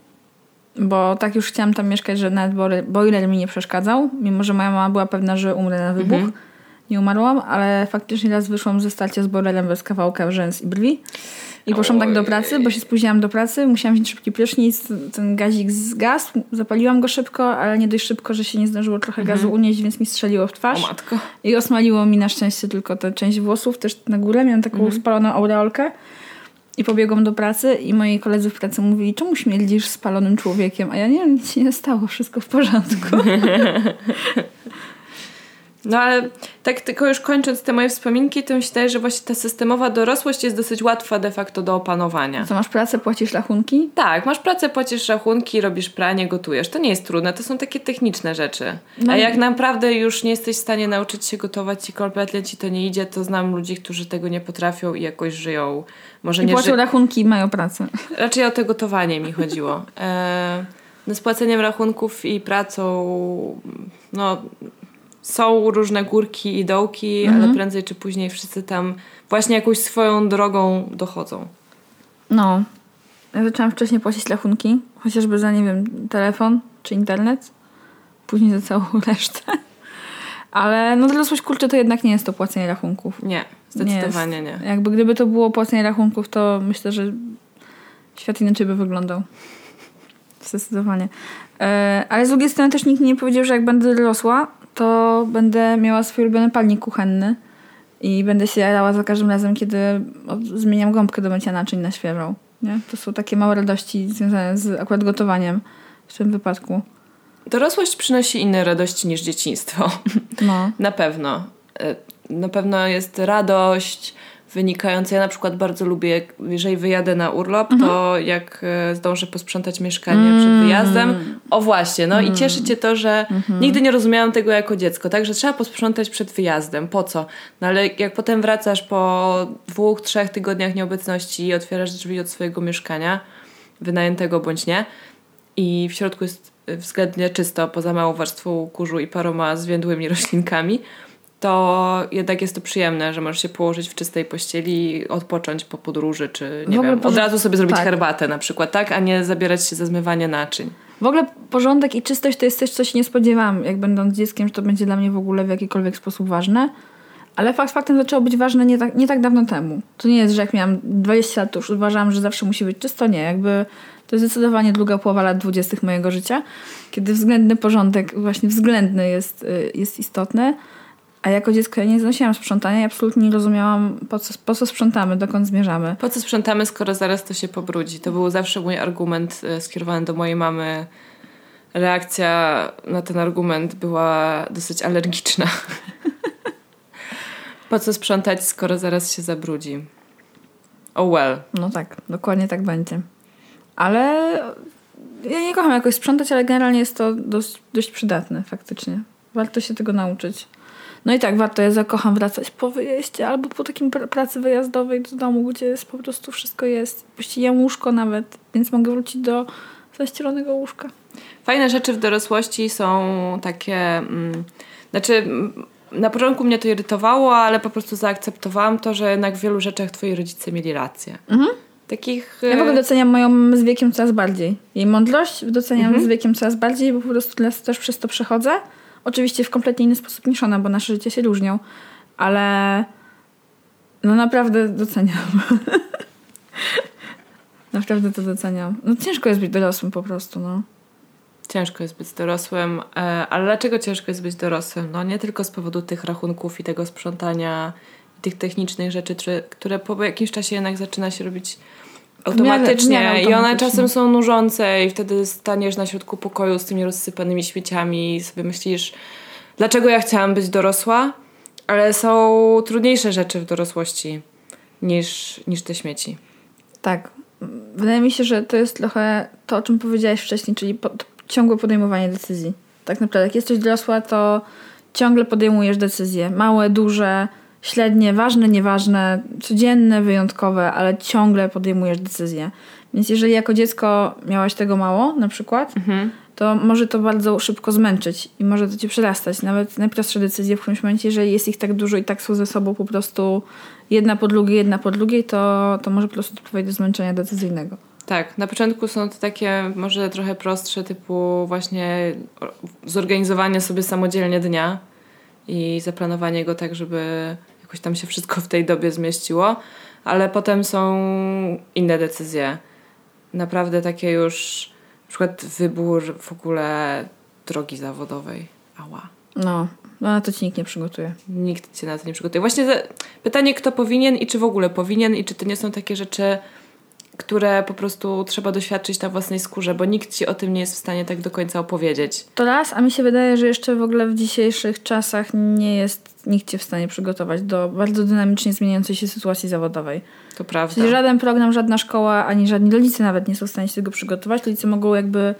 bo tak już chciałam tam mieszkać, że nawet boiler, mi nie przeszkadzał, mimo że moja mama była pewna, że umrę na wybuch. Mhm. Nie umarłam, ale faktycznie raz wyszłam ze starcia z boilerem bez kawałka rzęs i brwi. I poszłam tak do pracy, bo się spóźniłam do pracy, musiałam wziąć szybki prysznic, ten gazik zgasł, zapaliłam go szybko, ale nie dość szybko, że się nie zdążyło trochę gazu unieść, więc mi strzeliło w O twarz. matko. I osmaliło mi na szczęście tylko tę część włosów, też na górę. Miałam taką spaloną aureolkę. I pobiegłam do pracy i moi koledzy w pracy mówili, czemu śmierdzisz spalonym człowiekiem? A ja nie wiem, nic się nie stało, wszystko w porządku. No ale tak tylko już kończąc te moje wspominki, to wydaje, że właśnie ta systemowa dorosłość jest dosyć łatwa de facto do opanowania. Co, masz pracę, płacisz rachunki? Tak, masz pracę, płacisz rachunki, robisz pranie, gotujesz. To nie jest trudne, to są takie techniczne rzeczy. No A jak naprawdę już nie jesteś w stanie nauczyć się gotować i kompletnie ci to nie idzie, to znam ludzi, którzy tego nie potrafią i jakoś żyją. Może I nie płacą ży- rachunki i mają pracę. Raczej o to gotowanie mi chodziło. E, no z płaceniem rachunków i pracą, no są różne górki i dołki, Mhm. ale prędzej czy później wszyscy tam właśnie jakąś swoją drogą dochodzą. No. Ja zaczęłam wcześniej płacić rachunki, chociażby za, nie wiem, telefon czy internet. Później za całą resztę. Ale no dorosłość kurczę to jednak nie jest to płacenie rachunków. Nie, zdecydowanie nie. Jakby gdyby to było płacenie rachunków, to myślę, że świat inaczej by wyglądał. Zdecydowanie. E, ale z drugiej strony też nikt nie powiedział, że jak będę dorosła, to będę miała swój ulubiony palnik kuchenny I będę się jarała za każdym razem, kiedy zmieniam gąbkę do mycia naczyń na świeżą. Nie? To są takie małe radości związane z akurat gotowaniem w tym wypadku. Dorosłość przynosi inne radości niż dzieciństwo. No. na pewno. E, na pewno jest radość wynikająca. Ja na przykład bardzo lubię, jeżeli wyjadę na urlop, mhm. to jak e, zdążę posprzątać mieszkanie mm. przed wyjazdem. O właśnie, no mm. i cieszy cię to, że mm-hmm. nigdy nie rozumiałam tego jako dziecko, tak, że trzeba posprzątać przed wyjazdem. Po co? No ale jak potem wracasz po dwóch, trzech tygodniach nieobecności i otwierasz drzwi od swojego mieszkania, wynajętego bądź nie, i w środku jest względnie czysto, poza małą warstwą kurzu i paroma zwiędłymi roślinkami, to jednak jest to przyjemne, że możesz się położyć w czystej pościeli i odpocząć po podróży, czy nie wiem, od razu sobie zrobić tak. herbatę na przykład, tak? A nie zabierać się za zmywanie naczyń. W ogóle porządek i czystość to jest coś, co się nie spodziewałam, jak będąc dzieckiem, że to będzie dla mnie w ogóle w jakikolwiek sposób ważne. Ale fakt faktem zaczęło być ważne nie tak, nie tak dawno temu. To nie jest, że jak miałam 20 lat, to już uważałam, że zawsze musi być czysto. Nie, jakby to jest zdecydowanie druga połowa lat 20. mojego życia, kiedy względny porządek, właśnie względny jest, y, jest istotny. A jako dziecko ja nie znosiłam sprzątania i absolutnie nie rozumiałam, po co, po co sprzątamy, dokąd zmierzamy. Po co sprzątamy, skoro zaraz to się pobrudzi? To był zawsze mój argument y, skierowany do mojej mamy. Reakcja na ten argument była dosyć alergiczna. po co sprzątać, skoro zaraz się zabrudzi? Oh well. No tak, dokładnie tak będzie. Ale ja nie kocham jakoś sprzątać, ale generalnie jest to dość, dość przydatne faktycznie. Warto się tego nauczyć. No i tak, warto, ja zakocham wracać po wyjeździe albo po takim pr pracy wyjazdowej do domu, gdzie jest po prostu wszystko jest. Puściłam łóżko nawet, więc mogę wrócić do zaścielonego łóżka. Fajne rzeczy w dorosłości są takie... Mm, znaczy... Na początku mnie to irytowało, ale po prostu zaakceptowałam to, że jednak w wielu rzeczach twoi rodzice mieli rację. Mhm. Takich... Ja w ogóle doceniam moją z wiekiem coraz bardziej. Jej mądrość doceniam mhm. z wiekiem coraz bardziej, bo po prostu też przez to przechodzę. Oczywiście w kompletnie inny sposób niż ona, bo nasze życie się różnią, ale no naprawdę doceniam. naprawdę to doceniam. No ciężko jest być dorosłym po prostu, no. Ciężko jest być dorosłym, e, ale dlaczego ciężko jest być dorosłym? No nie tylko z powodu tych rachunków i tego sprzątania i tych technicznych rzeczy, które po jakimś czasie jednak zaczyna się robić automatycznie, miarę, miarę i one czasem są nużące i wtedy staniesz na środku pokoju z tymi rozsypanymi śmieciami i sobie myślisz, dlaczego ja chciałam być dorosła, ale są trudniejsze rzeczy w dorosłości niż, niż te śmieci. Tak. Wydaje mi się, że to jest trochę to, o czym powiedziałeś wcześniej, czyli ciągłe podejmowanie decyzji. Tak naprawdę, jak jesteś dorosła, to ciągle podejmujesz decyzje. Małe, duże, średnie, ważne, nieważne, codzienne, wyjątkowe, ale ciągle podejmujesz decyzje. Więc jeżeli jako dziecko miałaś tego mało, na przykład, mhm. to może to bardzo szybko zmęczyć i może to cię przerastać. Nawet najprostsze decyzje w którymś momencie, jeżeli jest ich tak dużo i tak są ze sobą po prostu jedna po drugiej, jedna po drugiej, to, to może po prostu doprowadzić do zmęczenia decyzyjnego. Tak, na początku są to takie może trochę prostsze, typu właśnie zorganizowanie sobie samodzielnie dnia i zaplanowanie go tak, żeby jakoś tam się wszystko w tej dobie zmieściło, ale potem są inne decyzje. Naprawdę takie już, na przykład wybór w ogóle drogi zawodowej. Ała. No, no na to ci nikt nie przygotuje. Nikt cię na to nie przygotuje. Właśnie pytanie, kto powinien i czy w ogóle powinien i czy to nie są takie rzeczy które po prostu trzeba doświadczyć na własnej skórze, bo nikt ci o tym nie jest w stanie tak do końca opowiedzieć. To raz, a mi się wydaje, że jeszcze w ogóle w dzisiejszych czasach nie jest nikt cię w stanie przygotować do bardzo dynamicznie zmieniającej się sytuacji zawodowej. To prawda. Czyli żaden program, żadna szkoła, ani żadni rodzice nawet nie są w stanie się tego przygotować. Rodzice mogą jakby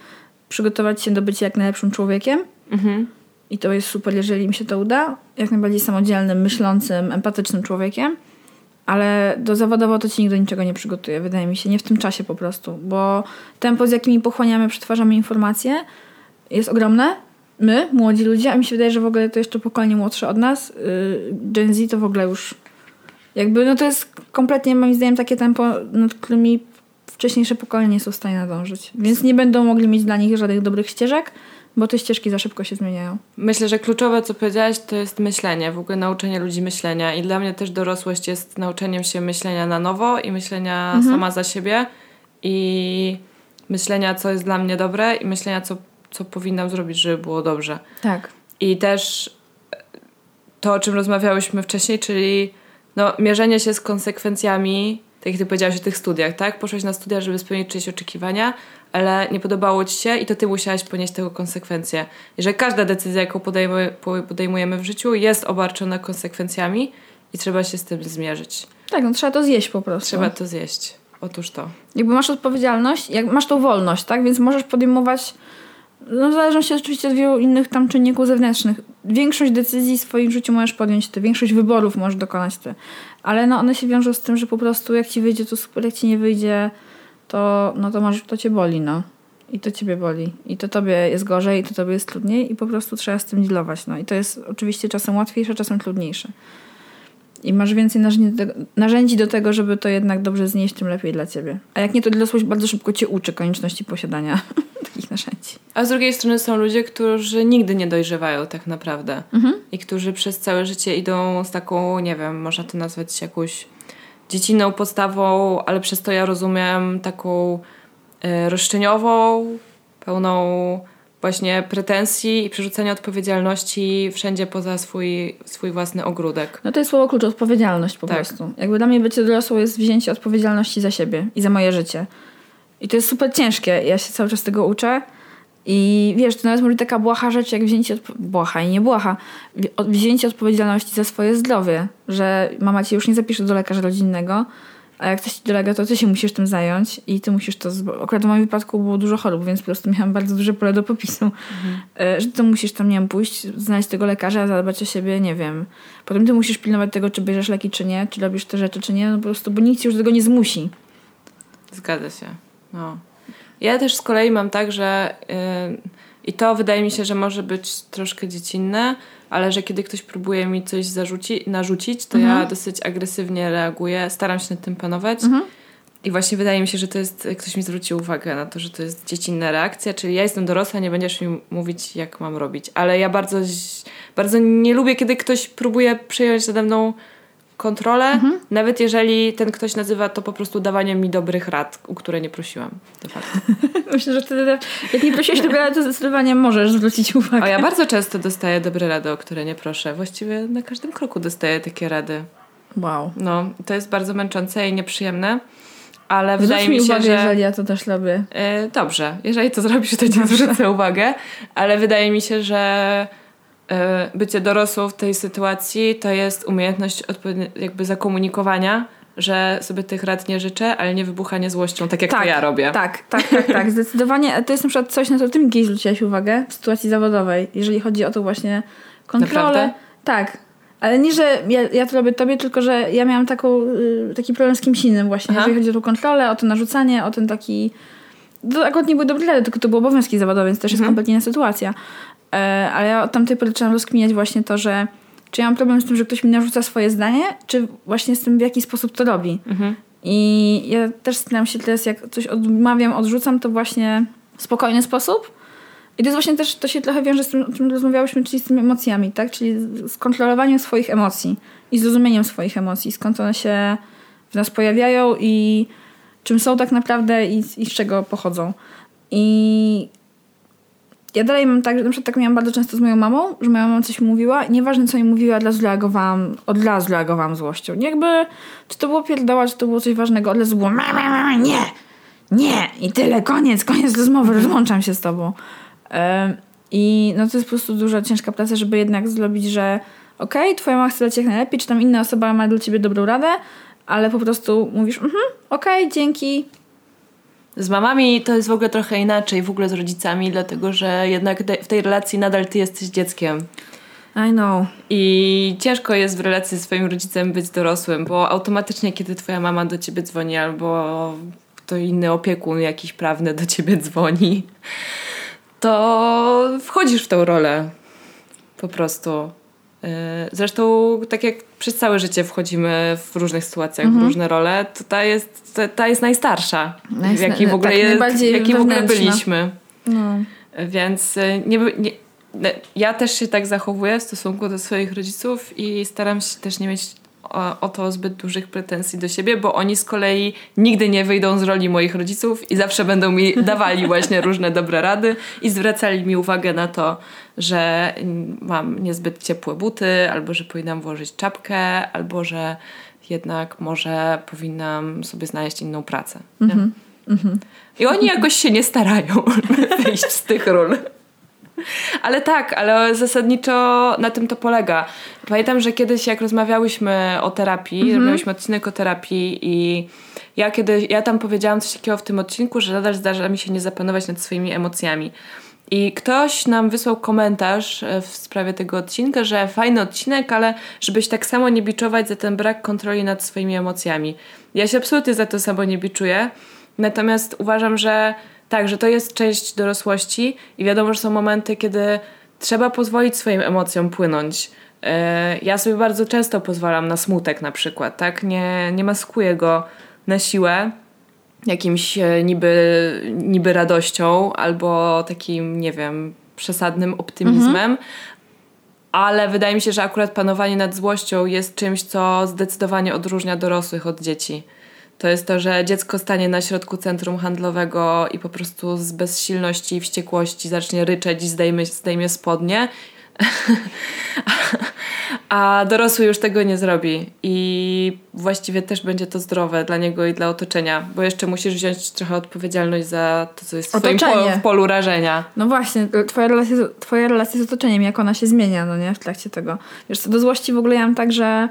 przygotować się do bycia jak najlepszym człowiekiem. Mhm. I to jest super, jeżeli im się to uda. Jak najbardziej samodzielnym, myślącym, empatycznym człowiekiem ale do zawodowo to ci nigdy niczego nie przygotuje, wydaje mi się, nie w tym czasie po prostu, bo tempo, z jakimi pochłaniamy, przetwarzamy informacje jest ogromne. My, młodzi ludzie, a mi się wydaje, że w ogóle to jeszcze pokolenie młodsze od nas, yy, Gen Z to w ogóle już jakby, no to jest kompletnie moim zdaniem takie tempo, nad którymi wcześniejsze pokolenia nie są w stanie nadążyć. Więc nie będą mogli mieć dla nich żadnych dobrych ścieżek, bo te ścieżki za szybko się zmieniają. Myślę, że kluczowe, co powiedziałaś, to jest myślenie, w ogóle nauczenie ludzi myślenia. I dla mnie też dorosłość jest nauczeniem się myślenia na nowo i myślenia mhm. sama za siebie i myślenia, co jest dla mnie dobre i myślenia, co, co powinnam zrobić, żeby było dobrze. Tak. I też to, o czym rozmawiałyśmy wcześniej, czyli no, mierzenie się z konsekwencjami, tak jak ty powiedziałaś o tych studiach, tak? Poszłaś na studia, żeby spełnić czyjeś oczekiwania, ale nie podobało ci się i to ty musiałaś ponieść tego konsekwencje. I że każda decyzja, jaką podejmujemy, podejmujemy w życiu, jest obarczona konsekwencjami i trzeba się z tym zmierzyć. Tak, no trzeba to zjeść po prostu. Trzeba to zjeść. Otóż to. Jakby masz odpowiedzialność, jak masz tą wolność, tak? Więc możesz podejmować, no w zależności oczywiście od wielu innych tam czynników zewnętrznych. Większość decyzji w swoim życiu możesz podjąć ty, większość wyborów możesz dokonać ty. Ale no one się wiążą z tym, że po prostu jak ci wyjdzie, to super, jak ci nie wyjdzie, to, no to, masz, to cię boli, no. I to ciebie boli. I to tobie jest gorzej, i to tobie jest trudniej i po prostu trzeba z tym dealować, no. I to jest oczywiście czasem łatwiejsze, czasem trudniejsze. I masz więcej narzędzi do, tego, narzędzi do tego, żeby to jednak dobrze znieść, tym lepiej dla ciebie. A jak nie, to dorosłość bardzo szybko cię uczy konieczności posiadania takich narzędzi. A z drugiej strony są ludzie, którzy nigdy nie dojrzewają tak naprawdę. Mhm. I którzy przez całe życie idą z taką, nie wiem, można to nazwać jakąś dziecinną postawą, ale przez to ja rozumiem taką y, roszczeniową, pełną właśnie pretensji i przerzucenia odpowiedzialności wszędzie poza swój, swój własny ogródek. No to jest słowo klucz, odpowiedzialność po tak. prostu. Jakby dla mnie bycie dorosłą jest wzięcie odpowiedzialności za siebie i za moje życie. I to jest super ciężkie. Ja się cały czas tego uczę. I wiesz, to nawet może taka błaha rzecz, jak wzięcie, odpo- błaha i nie błaha, wzięcie odpowiedzialności za swoje zdrowie, że mama ci już nie zapisze do lekarza rodzinnego, a jak coś ci dolega, to ty się musisz tym zająć i ty musisz to... Akurat w moim wypadku było dużo chorób, więc po prostu miałam bardzo duże pole do popisu. Mhm. Że ty musisz tam, nie wiem, pójść, znaleźć tego lekarza, zadbać o siebie, nie wiem. Potem ty musisz pilnować tego, czy bierzesz leki, czy nie, czy robisz te rzeczy, czy nie, no po prostu, bo nikt ci już do tego nie zmusi. Zgadza się. No. Ja też z kolei mam tak, że yy, i to wydaje mi się, że może być troszkę dziecinne, ale że kiedy ktoś próbuje mi coś zarzucić, narzucić, to mhm. ja dosyć agresywnie reaguję, staram się nad tym panować. Mhm. I właśnie wydaje mi się, że to jest, ktoś mi zwrócił uwagę na to, że to jest dziecinna reakcja, czyli ja jestem dorosła, nie będziesz mi mówić, jak mam robić. Ale ja bardzo, bardzo nie lubię, kiedy ktoś próbuje przejąć nade mną kontrolę, mhm. nawet jeżeli ten ktoś nazywa to po prostu dawaniem mi dobrych rad, u które nie prosiłam. Myślę, że wtedy, jak nie prosiłeś dobrej rady, to zdecydowanie możesz zwrócić uwagę. O, ja bardzo często dostaję dobre rady, o które nie proszę. Właściwie na każdym kroku dostaję takie rady. Wow. No, to jest bardzo męczące i nieprzyjemne. Ale Zwróć wydaje mi się, uwagę, że. jeżeli ja to też robię. Yy, dobrze, jeżeli to zrobisz, to nie zwrócę uwagę, ale wydaje mi się, że bycie dorosłą w tej sytuacji to jest umiejętność jakby zakomunikowania, że sobie tych rad nie życzę, ale nie wybuchanie złością, tak jak tak, to ja robię. Tak, tak, tak, tak. Zdecydowanie. To jest na przykład coś, na co ty mi zwróciłaś uwagę w sytuacji zawodowej, jeżeli chodzi o to właśnie kontrolę. Naprawdę? Tak. Ale nie, że ja, ja to robię tobie, tylko że ja miałam taką, y, taki problem z kimś innym właśnie, Aha. jeżeli chodzi o tą kontrolę, o to narzucanie, o ten taki... To akurat nie były dobre rady, tylko to były obowiązki zawodowe, więc też jest mhm. kompletnie inna sytuacja. E, ale ja od tamtej pory zaczęłam rozkminiać właśnie to, że czy ja mam problem z tym, że ktoś mi narzuca swoje zdanie, czy właśnie z tym, w jaki sposób to robi. Mhm. I ja też staram się teraz, jak coś odmawiam, odrzucam, to właśnie w spokojny sposób. I to jest właśnie też, to się trochę wiąże z tym, o czym rozmawiałyśmy, czyli z tymi emocjami, tak? Czyli z kontrolowaniem swoich emocji i zrozumieniem swoich emocji, skąd one się w nas pojawiają i czym są tak naprawdę i, i z czego pochodzą. I ja dalej mam tak, że na przykład tak miałam bardzo często z moją mamą, że moja mama coś mówiła nieważne co mi mówiła, od razu reagowałam, od razu reagowałam złością. Nie jakby, czy to było pierdoła, czy to było coś ważnego, od razu było nie, nie i tyle, koniec, koniec rozmowy, rozłączam się z tobą. I no to jest po prostu duża, ciężka praca, żeby jednak zrobić, że okej, okay, twoja mama chce dla ciebie jak najlepiej, czy tam inna osoba ma dla ciebie dobrą radę, ale po prostu mówisz, mhm, okej, okay, dzięki, z mamami to jest w ogóle trochę inaczej, w ogóle z rodzicami, dlatego że jednak w tej relacji nadal ty jesteś dzieckiem. I know. I ciężko jest w relacji ze swoim rodzicem być dorosłym, bo automatycznie, kiedy twoja mama do ciebie dzwoni, albo to inny opiekun jakiś prawny do ciebie dzwoni, to wchodzisz w tą rolę. Po prostu. E, zresztą, tak jak przez całe życie wchodzimy w różnych sytuacjach, mhm. w różne role, to ta jest, ta jest najstarsza, w jakiej w ogóle, tak, jest, w w ogóle byliśmy. No. Więc e, nie, nie, ja też się tak zachowuję w stosunku do swoich rodziców i staram się też nie mieć o, o to zbyt dużych pretensji do siebie, bo oni z kolei nigdy nie wyjdą z roli moich rodziców i zawsze będą mi dawali właśnie różne dobre rady i zwracali mi uwagę na to, że mam niezbyt ciepłe buty, albo że powinnam włożyć czapkę, albo że jednak może powinnam sobie znaleźć inną pracę. Mm-hmm. Mm-hmm. I oni jakoś się nie starają wyjść z tych ról. Ale tak, ale zasadniczo na tym to polega. Pamiętam, że kiedyś jak rozmawiałyśmy o terapii, mhm. robiłyśmy odcinek o terapii i ja kiedy, ja tam powiedziałam coś takiego w tym odcinku, że nadal zdarza mi się nie zapanować nad swoimi emocjami. I ktoś nam wysłał komentarz e, w sprawie tego odcinka, że fajny odcinek, ale żebyś tak samo nie biczować za ten brak kontroli nad swoimi emocjami. Ja się absolutnie za to samo nie biczuję, natomiast uważam, że tak, że to jest część dorosłości i wiadomo, że są momenty, kiedy trzeba pozwolić swoim emocjom płynąć. E, ja sobie bardzo często pozwalam na smutek na przykład, tak? Nie, nie maskuję go na siłę jakimś e, niby, niby radością albo takim, nie wiem, przesadnym optymizmem, mhm. ale wydaje mi się, że akurat panowanie nad złością jest czymś, co zdecydowanie odróżnia dorosłych od dzieci to jest to, że dziecko stanie na środku centrum handlowego i po prostu z bezsilności i wściekłości zacznie ryczeć i zdejmie, zdejmie spodnie. A dorosły już tego nie zrobi. I właściwie też będzie to zdrowe dla niego i dla otoczenia, bo jeszcze musisz wziąć trochę odpowiedzialność za to, co jest w twoim w polu rażenia. No właśnie, twoja relacja, twoja relacja z otoczeniem, jak ona się zmienia, no nie, w trakcie tego. Wiesz, co do złości w ogóle ja mam tak, że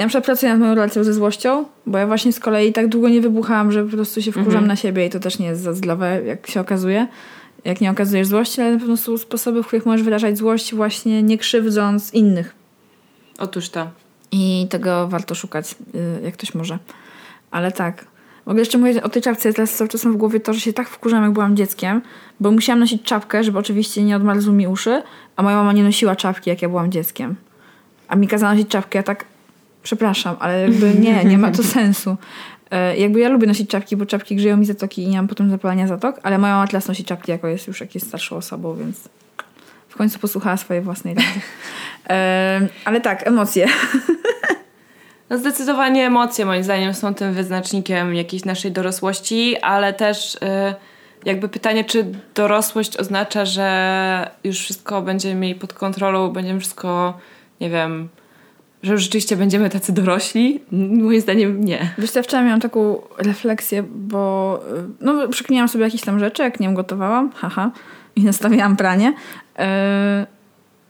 ja na przykład pracuję nad moją relacją ze złością, bo ja właśnie z kolei tak długo nie wybuchałam, że po prostu się wkurzam mhm. na siebie i to też nie jest za zdrowe, jak się okazuje. Jak nie okazujesz złości, ale na pewno są sposoby, w których możesz wyrażać złość właśnie nie krzywdząc innych. Otóż to. I tego warto szukać, y, jak ktoś może. Ale tak. Mogę jeszcze mówić o tej czapce. Teraz cały czas mam w głowie to, że się tak wkurzam, jak byłam dzieckiem, bo musiałam nosić czapkę, żeby oczywiście nie odmarzły mi uszy, a moja mama nie nosiła czapki, jak ja byłam dzieckiem. A mi kazała nosić czapkę. Ja tak przepraszam, ale jakby nie, nie ma to sensu. E, jakby ja lubię nosić czapki, bo czapki grzeją mi zatoki i nie mam potem zapalenia zatok, ale moja teraz nosi czapki, jako jest już jakieś starszą osobą, więc w końcu posłuchała swojej własnej rady. E, ale tak, emocje. No zdecydowanie emocje moim zdaniem są tym wyznacznikiem jakiejś naszej dorosłości, ale też y, jakby pytanie, czy dorosłość oznacza, że już wszystko będziemy mieli pod kontrolą, będziemy wszystko, nie wiem, że rzeczywiście będziemy tacy dorośli? Moim zdaniem nie. Wiesz, ja wczoraj miałam taką refleksję, bo y, no, przekminiałam sobie jakieś tam rzeczy, jak nie wiem, gotowałam, haha, i nastawiałam pranie, yy,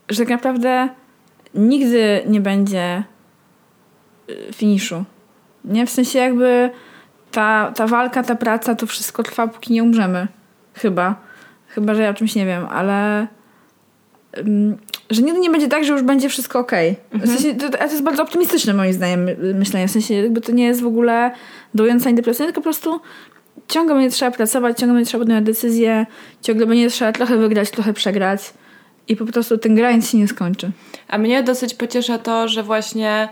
że tak naprawdę nigdy nie będzie y, finiszu. Nie? W sensie jakby ta, ta walka, ta praca, to wszystko trwa, póki nie umrzemy. Chyba. Chyba, że ja o czymś nie wiem, ale że nigdy nie będzie tak, że już będzie wszystko ok. Mhm. W sensie, to, to jest bardzo optymistyczne moim zdaniem myślenie. W sensie jakby to nie jest w ogóle dołujące ani depresyjne, tylko po prostu ciągle będzie trzeba pracować, ciągle będzie trzeba podjąć decyzję, ciągle będzie trzeba trochę wygrać, trochę przegrać i po prostu ten grind się nie skończy. A mnie dosyć pociesza to, że właśnie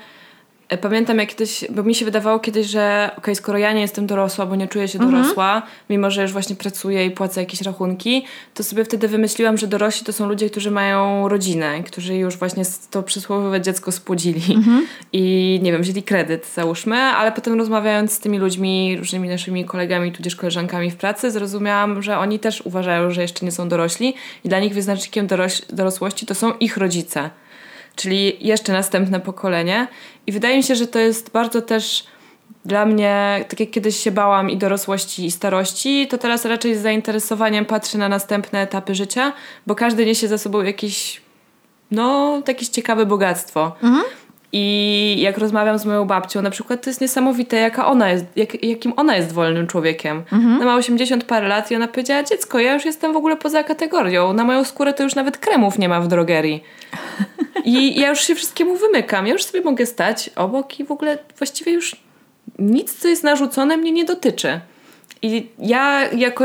pamiętam jak kiedyś, bo mi się wydawało kiedyś, że okej, okay, skoro ja nie jestem dorosła, bo nie czuję się mhm. dorosła, mimo że już właśnie pracuję i płacę jakieś rachunki, to sobie wtedy wymyśliłam, że dorośli to są ludzie, którzy mają rodzinę, którzy już właśnie to przysłowiowe dziecko spłodzili mhm. i nie wiem, wzięli kredyt, załóżmy, ale potem rozmawiając z tymi ludźmi, różnymi naszymi kolegami, tudzież koleżankami w pracy, zrozumiałam, że oni też uważają, że jeszcze nie są dorośli i dla nich wyznacznikiem dorosłości to są ich rodzice czyli jeszcze następne pokolenie. I wydaje mi się, że to jest bardzo też dla mnie, tak jak kiedyś się bałam i dorosłości, i starości, to teraz raczej z zainteresowaniem patrzę na następne etapy życia, bo każdy niesie za sobą jakieś, no, jakieś ciekawe bogactwo. Mhm. I jak rozmawiam z moją babcią, na przykład to jest niesamowite, jaka ona jest, jak, jakim ona jest wolnym człowiekiem. Mhm. Ona ma 80 parę lat i ona powiedziała, dziecko, ja już jestem w ogóle poza kategorią. Na moją skórę to już nawet kremów nie ma w drogerii. I ja już się wszystkiemu wymykam. Ja już sobie mogę stać obok i w ogóle właściwie już nic, co jest narzucone, mnie nie dotyczy. I ja jako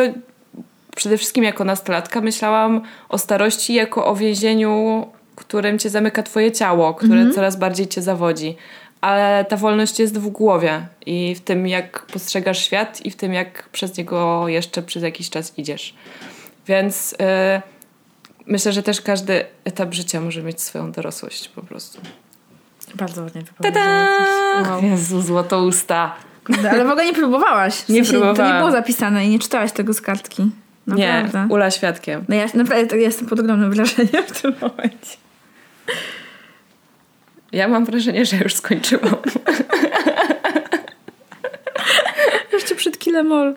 przede wszystkim jako nastolatka myślałam o starości jako o więzieniu, którym cię zamyka twoje ciało, które mhm. coraz bardziej cię zawodzi. Ale ta wolność jest w głowie i w tym, jak postrzegasz świat i w tym, jak przez niego jeszcze przez jakiś czas idziesz. Więc... Yy, myślę, że też każdy etap życia może mieć swoją dorosłość po prostu. Bardzo ładnie Tada! wypowiedziane. Wow. Jezu, złoto usta. Kurde, ale w ogóle nie próbowałaś. W Nie sensie, To nie próbowałam. było zapisane i nie czytałaś tego z kartki. Nie, Naprawdę. Ula świadkiem. No ja naprawdę ja jestem pod ogromnym wrażeniem w tym momencie. Ja mam wrażenie, że już skończyłam. Jeszcze przed kilemol.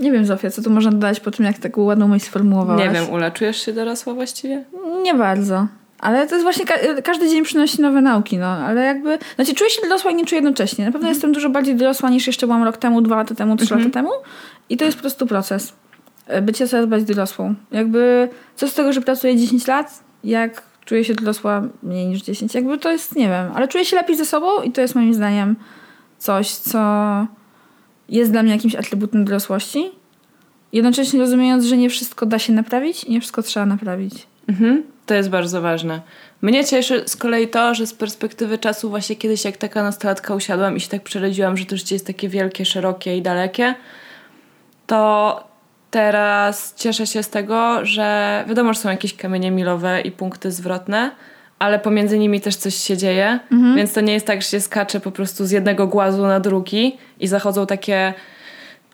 Nie wiem, Zofia, co tu można dodać po tym, jak taką ładną myśl sformułowałaś? Nie wiem, Ula, czujesz się dorosła właściwie? Nie bardzo. Ale to jest właśnie, ka- każdy dzień przynosi nowe nauki, no. Ale jakby, znaczy czuję się dorosła i nie czuję jednocześnie. Na pewno jestem dużo bardziej dorosła niż jeszcze byłam rok temu, dwa lata temu, trzy lata temu. I to jest po prostu proces. E, Bycie coraz bardziej dorosłą. Jakby, co z tego, że pracuję 10 lat, jak czuję się dorosła mniej niż 10. Jakby to jest, nie wiem, ale czuję się lepiej ze sobą i to jest moim zdaniem coś, co jest dla mnie jakimś atrybutem dorosłości. Jednocześnie rozumiejąc, że nie wszystko da się naprawić i nie wszystko trzeba naprawić. Mhm. To jest bardzo ważne. Mnie cieszy z kolei to, że z perspektywy czasu właśnie kiedyś jak taka nastolatka usiadłam i się tak przerodziłam, że to życie jest takie wielkie, szerokie i dalekie, to teraz cieszę się z tego, że wiadomo, że są jakieś kamienie milowe i punkty zwrotne, ale pomiędzy nimi też coś się dzieje, więc to nie jest tak, że się skacze po prostu z jednego głazu na drugi i zachodzą takie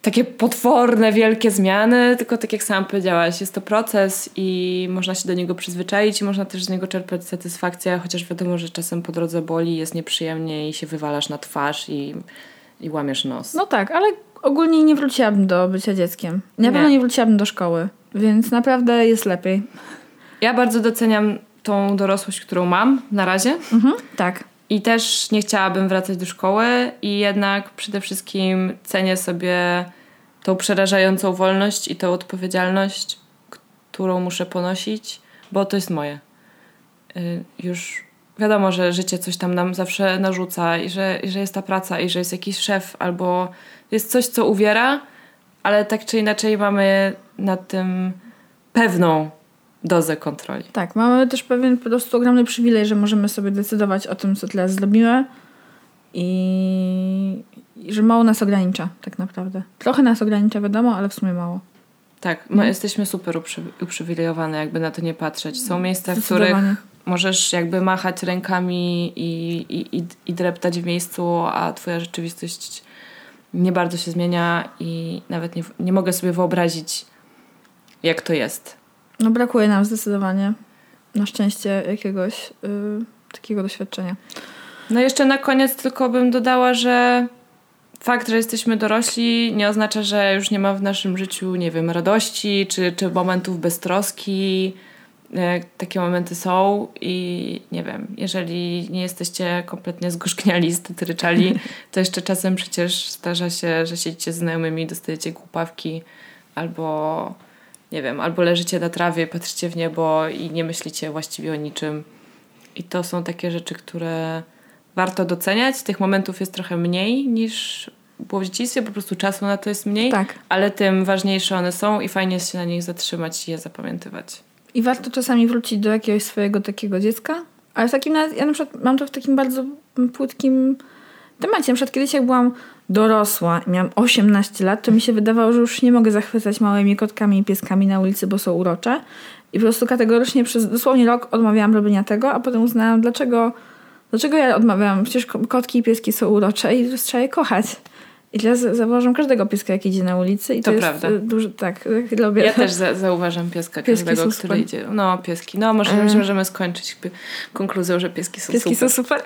takie potworne, wielkie zmiany, tylko tak jak sam powiedziałaś, jest to proces i można się do niego przyzwyczaić i można też z niego czerpać satysfakcję, chociaż wiadomo, że czasem po drodze boli, jest nieprzyjemnie i się wywalasz na twarz i, i łamiesz nos. No tak, ale ogólnie nie wróciłabym do bycia dzieckiem. Na Nie. pewno nie wróciłabym do szkoły, więc naprawdę jest lepiej. Ja bardzo doceniam tą dorosłość, którą mam na razie Mhm, tak. i też nie chciałabym wracać do szkoły i jednak przede wszystkim cenię sobie tą przerażającą wolność i tą odpowiedzialność, którą muszę ponosić, bo to jest moje. Y, Już wiadomo, że życie coś tam nam zawsze narzuca i że, i że jest ta praca i że jest jakiś szef albo jest coś, co uwiera, ale tak czy inaczej mamy nad tym pewną dozę kontroli. Tak, mamy też pewien po prostu ogromny przywilej, że możemy sobie decydować o tym, co teraz zrobimy i, i że mało nas ogranicza tak naprawdę. Trochę nas ogranicza, wiadomo, ale w sumie mało. Tak, my jesteśmy super uprzy- uprzywilejowane, jakby na to nie patrzeć. Są miejsca, w których. Możesz jakby machać rękami i, i, i, i dreptać w miejscu, a twoja rzeczywistość nie bardzo się zmienia i nawet nie, nie mogę sobie wyobrazić, jak to jest. No brakuje nam zdecydowanie na szczęście jakiegoś y, takiego doświadczenia. No jeszcze na koniec tylko bym dodała, że fakt, że jesteśmy dorośli nie oznacza, że już nie ma w naszym życiu, nie wiem, radości czy, czy momentów beztroski. E, Takie momenty są i nie wiem, jeżeli nie jesteście kompletnie zgorzkniali, stytryczali, to jeszcze czasem przecież zdarza się, że siedzicie z znajomymi, dostajecie głupawki albo nie wiem, albo leżycie na trawie, patrzycie w niebo i nie myślicie właściwie o niczym. I to są takie rzeczy, które warto doceniać. Tych momentów jest trochę mniej niż było w dzieciństwie, po prostu czasu na to jest mniej, Tak. ale tym ważniejsze one są i fajnie jest się na nich zatrzymać i je zapamiętywać. I warto czasami wrócić do jakiegoś swojego takiego dziecka. Ale w takim ja na przykład mam to w takim bardzo płytkim temacie. Na przykład kiedyś jak byłam dorosła miałam 18 lat, to mi się wydawało, że już nie mogę zachwycać małymi kotkami i pieskami na ulicy, bo są urocze. I po prostu kategorycznie przez dosłownie rok odmawiałam robienia tego, a potem uznałam, dlaczego, dlaczego ja odmawiałam? Przecież ko- kotki i pieski są urocze i trzeba je kochać. I teraz zauważam każdego pieska, jak idzie na ulicy. I to, To jest prawda. duży, tak, e, lubię. Ja też za, zauważam pieska Pieski każdego, który super. idzie. No, pieski. No, może E. możemy skończyć konkluzją, że pieski są Pieski super. są super.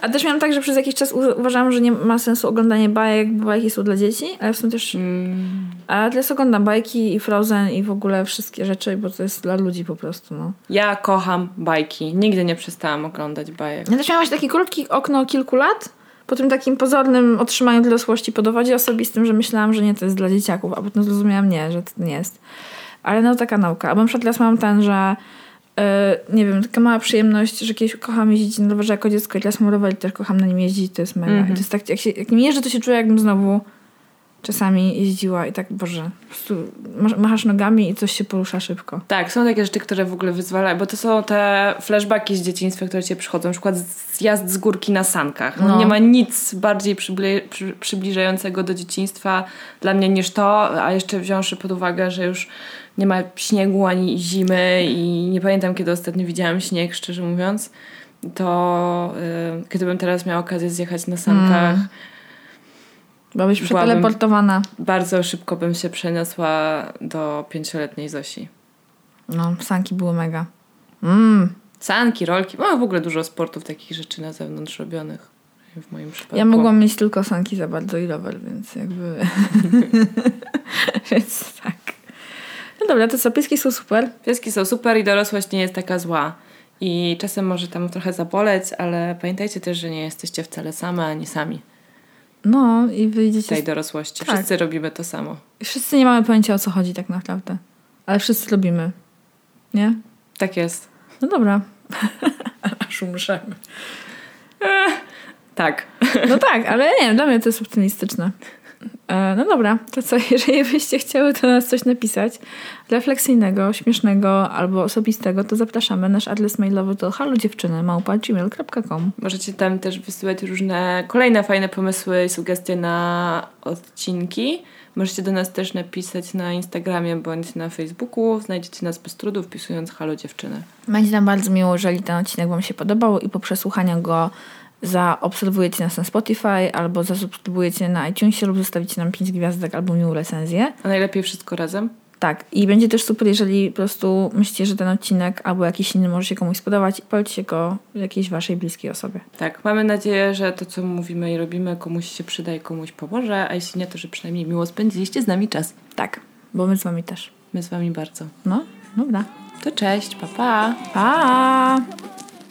A też miałam tak, że przez jakiś czas uważałam, że nie ma sensu oglądanie bajek, bo bajki są dla dzieci, ale w sumie też... Mm, A teraz oglądam bajki i Frozen i w ogóle wszystkie rzeczy, bo to jest dla ludzi po prostu, no. ja kocham bajki. Nigdy nie przestałam oglądać bajek. Ja też miałam takie krótkie okno kilku lat, po tym takim pozornym otrzymaniu dorosłości po dowodzie osobistym, że myślałam, że nie, to jest dla dzieciaków, a potem zrozumiałam, nie, że to nie jest. Ale no taka nauka. A na przykład teraz mam ten, że yy, nie wiem, taka mała przyjemność, że kiedyś kocham jeździć na rowerze jako dziecko i teraz mam rower i też kocham na nim jeździć, to jest mega. Mhm. I to jest tak, jak, się, jak nim jeżdżę, to się czuję, jakbym znowu czasami jeździła i tak, Boże, po prostu masz- machasz nogami i coś się porusza szybko. Tak, są takie rzeczy, które w ogóle wyzwalają, bo to są te flashbacki z dzieciństwa, które cię przychodzą. Na przykład zjazd z górki na sankach. No. No. Nie ma nic bardziej przybli- przy, przybliżającego do dzieciństwa dla mnie niż to, a jeszcze wziąwszy pod uwagę, że już nie ma śniegu ani zimy i nie pamiętam, kiedy ostatnio widziałam śnieg, szczerze mówiąc. to y, gdybym teraz miała okazję zjechać na sankach, Mm. Byłabyś Byłabym- przeteleportowana. bardzo szybko bym się przeniosła do pięcioletniej Zosi. No, sanki były mega. Mm. Sanki, rolki, no w ogóle dużo sportów, takich rzeczy na zewnątrz robionych. W moim przypadku. Ja mogłam mieć tylko sanki za bardzo i rower, więc jakby... więc tak. No dobra, to co, pieski są super. Pieski są super i dorosłość nie jest taka zła. I czasem może tam trochę zaboleć, ale pamiętajcie też, że nie jesteście wcale same ani sami No i wyjdziecie... tej dorosłości. Tak. Wszyscy robimy to samo. Wszyscy nie mamy pojęcia o co chodzi tak naprawdę. Ale wszyscy robimy. Nie? Tak jest. No dobra. Aż umrzemy. Tak. No tak, ale nie wiem, dla mnie to jest optymistyczne. E, No dobra, to co, jeżeli byście chciały do nas coś napisać refleksyjnego, śmiesznego albo osobistego, to zapraszamy. Nasz adres mailowy to halodziewczyny.gmail.com Możecie tam też wysyłać różne kolejne fajne pomysły i sugestie na odcinki. Możecie do nas też napisać na Instagramie bądź na Facebooku. Znajdziecie nas bez trudu wpisując Halo Dziewczyny. Będzie nam bardzo miło, jeżeli ten odcinek Wam się podobał i po przesłuchaniu go zaobserwujecie nas na Spotify albo zasubskrybujecie na iTunesie lub zostawicie nam 5 gwiazdek albo miłą recenzję. A najlepiej wszystko razem. Tak, i będzie też super, jeżeli po prostu myślicie, że ten odcinek albo jakiś inny może się komuś spodobać i polećcie go jakiejś waszej bliskiej osobie. Tak, mamy nadzieję, że to, co mówimy i robimy, komuś się przyda i komuś pomoże, a jeśli nie, to że przynajmniej miło spędziliście z nami czas. Tak, bo my z wami też. My z wami bardzo. No, dobra. To cześć, pa pa! Pa!